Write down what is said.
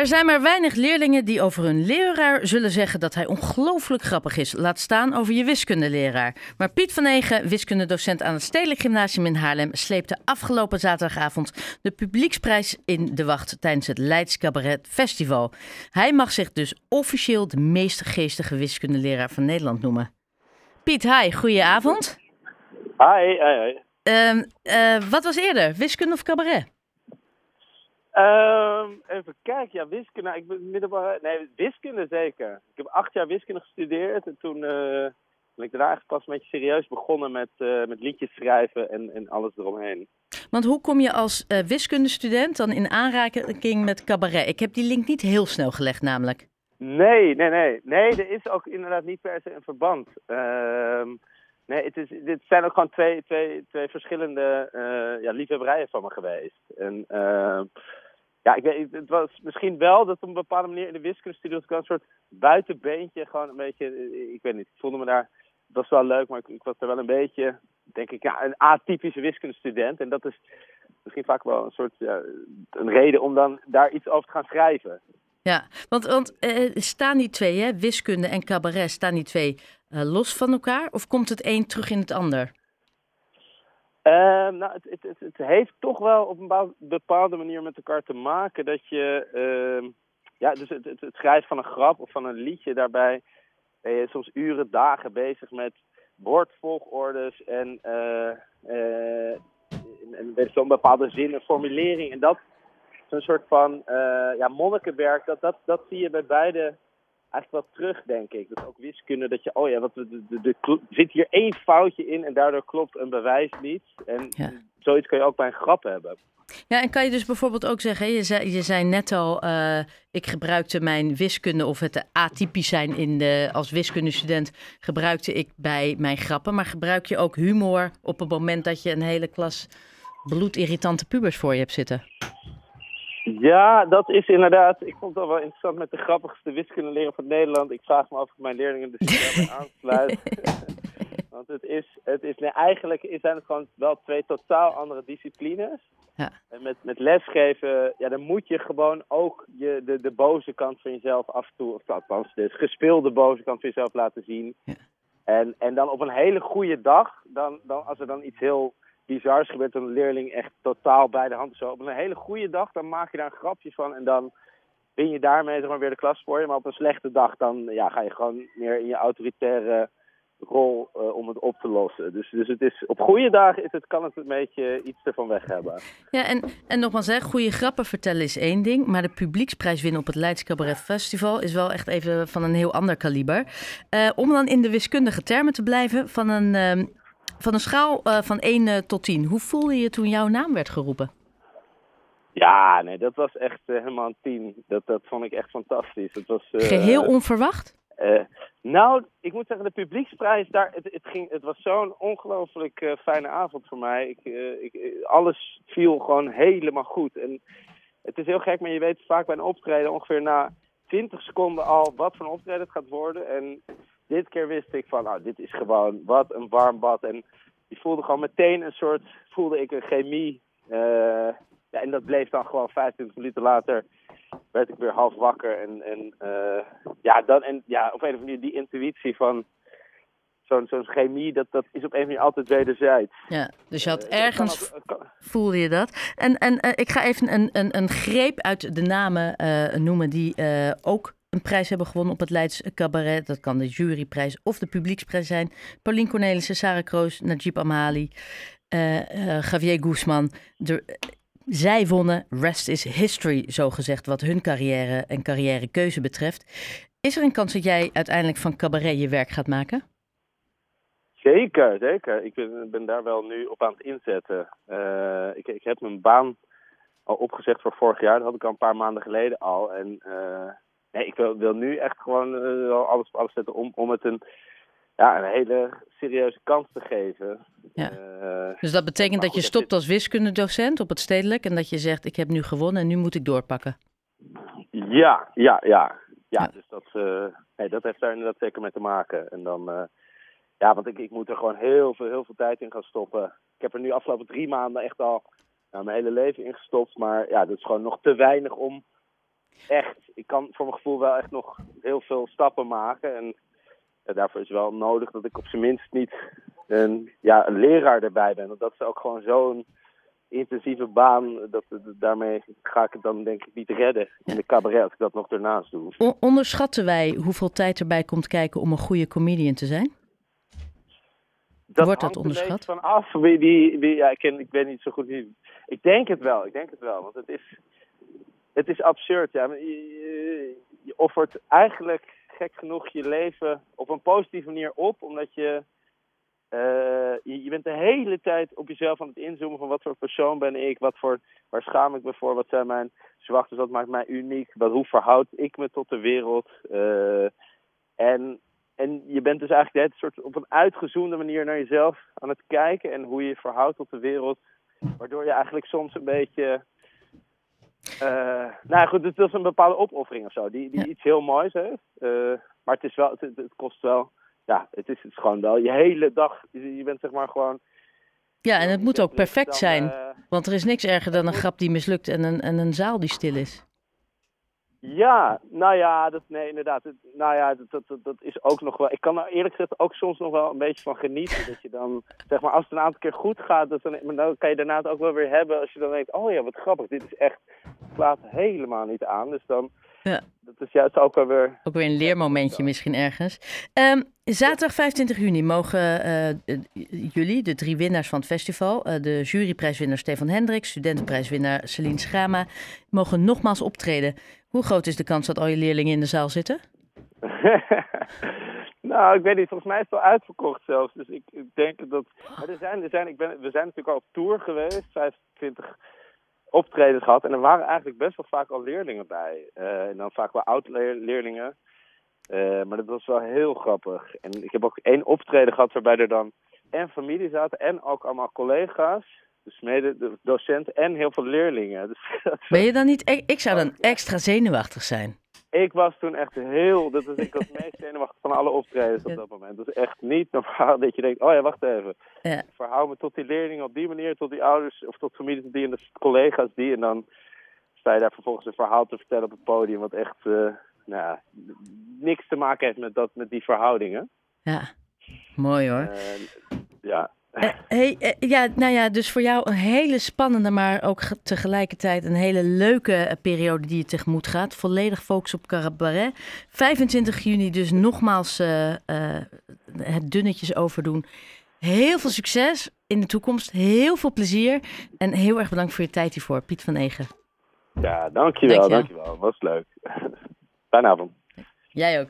Er zijn maar weinig leerlingen die over hun leraar zullen zeggen dat hij ongelooflijk grappig is. Laat staan over je wiskundeleraar. Maar Piet van Egen, wiskundedocent aan het Stedelijk Gymnasium in Haarlem, sleepte afgelopen zaterdagavond de publieksprijs in de wacht tijdens het Leids Cabaret Festival. Hij mag zich dus officieel de meest geestige wiskundeleraar van Nederland noemen. Piet, hi, goedenavond. Hi, hi, hi. Ehm, eh, wat was eerder, wiskunde of cabaret? Ehm, even kijken, ja, wiskunde. Nou, ik ben middelbare. Nee, wiskunde zeker. Ik heb acht jaar wiskunde gestudeerd en toen eh, ben ik daarna eigenlijk pas een beetje serieus begonnen met, eh, met liedjes schrijven en, en alles eromheen. Want hoe kom je als uh, wiskundestudent dan in aanraking met cabaret? Ik heb die link niet heel snel gelegd namelijk. Nee, nee, nee. Nee, er is ook inderdaad niet per se een verband. Ehm, nee, het is, dit zijn ook gewoon twee, twee, twee verschillende ja, liefhebberijen van me geweest. En ehm, ja, ik weet, het was misschien wel dat op een bepaalde manier in de wiskundestudie was ik een soort buitenbeentje. Gewoon een beetje, ik weet niet, ik voelde me daar, het was wel leuk, maar ik, ik was er wel een beetje, denk ik, ja, een atypische wiskundestudent. En dat is misschien vaak wel een soort, ja, een reden om dan daar iets over te gaan schrijven. Ja, want, want eh, staan die twee, hè, wiskunde en cabaret, staan die twee uh, los van elkaar? Of komt het een terug in het ander? Uh, nou, het, het, het, heeft toch wel op een bepaalde manier met elkaar te maken dat je, uh, ja, dus het, het, schrijven van een grap of van een liedje, daarbij ben je soms uren, dagen bezig met woordvolgordes en, uh, en, zo'n bepaalde zin en formulering. En dat een soort van ja, monnikenwerk, dat, dat, dat zie je bij beide eigenlijk wel terug, denk ik. Dus ook wiskunde, dat je, oh ja, wat, er zit hier één foutje in en daardoor klopt een bewijs niet. En zoiets kun je ook bij een grap hebben. Ja, en kan je dus bijvoorbeeld ook zeggen, je zei, je zei net al, uh, ik gebruikte mijn wiskunde of het atypisch zijn in de, als wiskundestudent, gebruikte ik bij mijn grappen. Maar gebruik je ook humor op het moment dat je een hele klas bloedirritante pubers voor je hebt zitten? Ja, dat is inderdaad. Ik vond het wel interessant met de grappigste wiskundeleraar van Nederland. Ik vraag me af of mijn leerlingen dus aansluiten. Want het is, het is nee, eigenlijk zijn het gewoon wel twee totaal andere disciplines. Ja. En met, met lesgeven, ja, dan moet je gewoon ook je, de, de boze kant van jezelf af en toe, of althans de gespeelde boze kant van jezelf laten zien. Ja. En, en dan op een hele goede dag, dan, dan, als er dan iets heel bizars gebeurt een leerling echt totaal bij de hand. Op een hele goede dag, dan maak je daar een grapje van en dan win je daarmee zeg weer de klas voor je. Maar op een slechte dag, dan ja, ga je gewoon meer in je autoritaire rol uh, om het op te lossen. Dus, dus het is, op goede dagen is het, kan het een beetje iets ervan weg hebben. Ja, en, en nogmaals, hè, goede grappen vertellen is één ding. Maar de publieksprijs winnen op het Leids Cabaret Festival is wel echt even van een heel ander kaliber. Uh, om dan in de wiskundige termen te blijven, van een uh, van een schaal uh, van 1 uh, tot 10, hoe voelde je toen jouw naam werd geroepen? Ja, nee, dat was echt uh, helemaal een 10. Dat, dat vond ik echt fantastisch. Dat was, Geheel onverwacht? nou, ik moet zeggen, de publieksprijs daar, het, het, ging, het was zo'n ongelooflijk fijne avond voor mij. Ik, ik, alles viel gewoon helemaal goed. En het is heel gek, maar je weet vaak bij een optreden ongeveer na 20 seconden al wat voor een optreden het gaat worden. En dit keer wist ik van, nou, dit is gewoon wat een warm bad. En die voelde gewoon meteen een soort, voelde ik een chemie. Uh, ja, en dat bleef dan gewoon 25 minuten later, werd ik weer half wakker. En, en uh, ja, dan, en ja, op een of andere manier die intuïtie van zo'n zo'n chemie, dat, dat is op een of andere manier altijd wederzijds. Ja, dus je had uh, ergens, voelde je dat. En, en uh, ik ga even een, een, een greep uit de namen noemen die ook een prijs hebben gewonnen op het Leids Cabaret. Dat kan de juryprijs of de publieksprijs zijn. Paulien Cornelissen, Sarah Kroos, Najib Amali, uh, Javier Guzman. De, zij wonnen Rest is History, zo gezegd, wat hun carrière en carrièrekeuze betreft. Is er een kans dat jij uiteindelijk van cabaret je werk gaat maken? Zeker, zeker. Ik ben, ben daar wel nu op aan het inzetten. Uh, ik, ik heb mijn baan al opgezegd voor vorig jaar. Dat had ik al een paar maanden geleden al. En nee, ik wil, wil nu echt gewoon uh, alles op alles zetten om, om het een, ja, een hele serieuze kans te geven. Ja. Uh, dus dat betekent dat je stopt als wiskundedocent op het stedelijk en dat je zegt ik heb nu gewonnen en nu moet ik doorpakken. Ja, ja, ja. Ja, dus dat, uh, nee, dat heeft daar inderdaad zeker mee te maken. En dan, ja, want ik, ik moet er gewoon heel veel, heel veel tijd in gaan stoppen. Ik heb er nu afgelopen drie maanden echt al nou, mijn hele leven in gestopt. Maar ja, dat is gewoon nog te weinig om echt, ik kan voor mijn gevoel wel echt nog heel veel stappen maken. En daarvoor is wel nodig dat ik op zijn minst niet een, ja, een leraar erbij ben. Want dat is ook gewoon zo'n intensieve baan. Dat, daarmee ga ik het dan denk ik niet redden in de cabaret als ik dat nog ernaast doe. onderschatten wij hoeveel tijd erbij komt kijken om een goede comedian te zijn? Dat Wordt dat onderschat? van af. Wie, die, wie, ja, ik, ken, ik ben niet zo goed. Ik denk het wel, ik denk het wel. Want het is, het is absurd. Ja. Je, offert eigenlijk gek genoeg je leven op een positieve manier op, omdat je uh, je, je, bent de hele tijd op jezelf aan het inzoomen van wat voor persoon ben ik, wat voor, waar schaam ik me voor, wat zijn mijn zwaktes, wat maakt mij uniek, wat, hoe verhoud ik me tot de wereld. Uh, en, en je bent dus eigenlijk net soort op een uitgezoomde manier naar jezelf aan het kijken en hoe je je verhoudt tot de wereld, waardoor je eigenlijk soms een beetje... Uh, nou goed, het is een bepaalde opoffering of zo, die, die iets heel moois heeft. maar het, is wel, het, het kost wel ja, het is, het is gewoon wel je hele dag. Je bent zeg maar gewoon. Ja, en het moet ook perfect zijn. Uh, want er is niks erger dan een grap die mislukt en een, en een zaal die stil is. Ja, nou ja, dat, nee, inderdaad. nou ja, dat, dat, dat is ook nog wel. Ik kan er eerlijk gezegd ook soms nog wel een beetje van genieten. Dat je dan, zeg maar, als het een aantal keer goed gaat, dat dan, dan kan je daarna het ook wel weer hebben. Als je dan denkt, oh ja, wat grappig, dit is echt. slaat helemaal niet aan. Dus dan. Ja. Dat is juist ook alweer... Ook weer een leermomentje misschien ergens. Um, zaterdag 25 juni mogen uh, jullie, de drie winnaars van het festival... Uh, de juryprijswinnaar Stefan Hendricks, studentenprijswinnaar Celine Schama... mogen nogmaals optreden. Hoe groot is de kans dat al je leerlingen in de zaal zitten? nou, ik weet niet. Volgens mij is het al uitverkocht zelfs. Dus ik, ik denk dat... Maar er zijn, er zijn, ik ben, we zijn natuurlijk al op tour geweest. 25 optredens gehad. En er waren eigenlijk best wel vaak al leerlingen bij. Uh, en dan vaak wel oud-leerlingen. Uh, maar dat was wel heel grappig. En ik heb ook één optreden gehad waarbij er dan en familie zaten en ook allemaal collega's. Dus mede de docenten en heel veel leerlingen. Dus ben je dan niet... E- ik zou dan extra zenuwachtig zijn. Ik was toen echt heel... Dat was, ik was het meest zenuwachtig van alle optredens op dat moment. Dat is echt niet normaal dat je denkt... Oh ja, wacht even. Ja. Verhoud me tot die leerlingen op die manie, tot die ouders of tot familie tot die en de collega's die. En dan sta je daar vervolgens een verhaal te vertellen op het podium... wat echt uh, nou, niks te maken heeft met, dat, met die verhoudingen. Ja, mooi hoor. Uh, ja, eh, hey, eh, ja, nou ja, dus voor jou een hele spannende, maar ook tegelijkertijd een hele leuke eh, periode die je tegemoet gaat. Volledig focus op cabaret. 25 juni dus nogmaals het dunnetjes overdoen. Heel veel succes in de toekomst. Heel veel plezier. En heel erg bedankt voor je tijd hiervoor, Piet van Egen. Ja, dankjewel. Dankjewel. dankjewel. Was leuk. Fijne avond. Jij ook.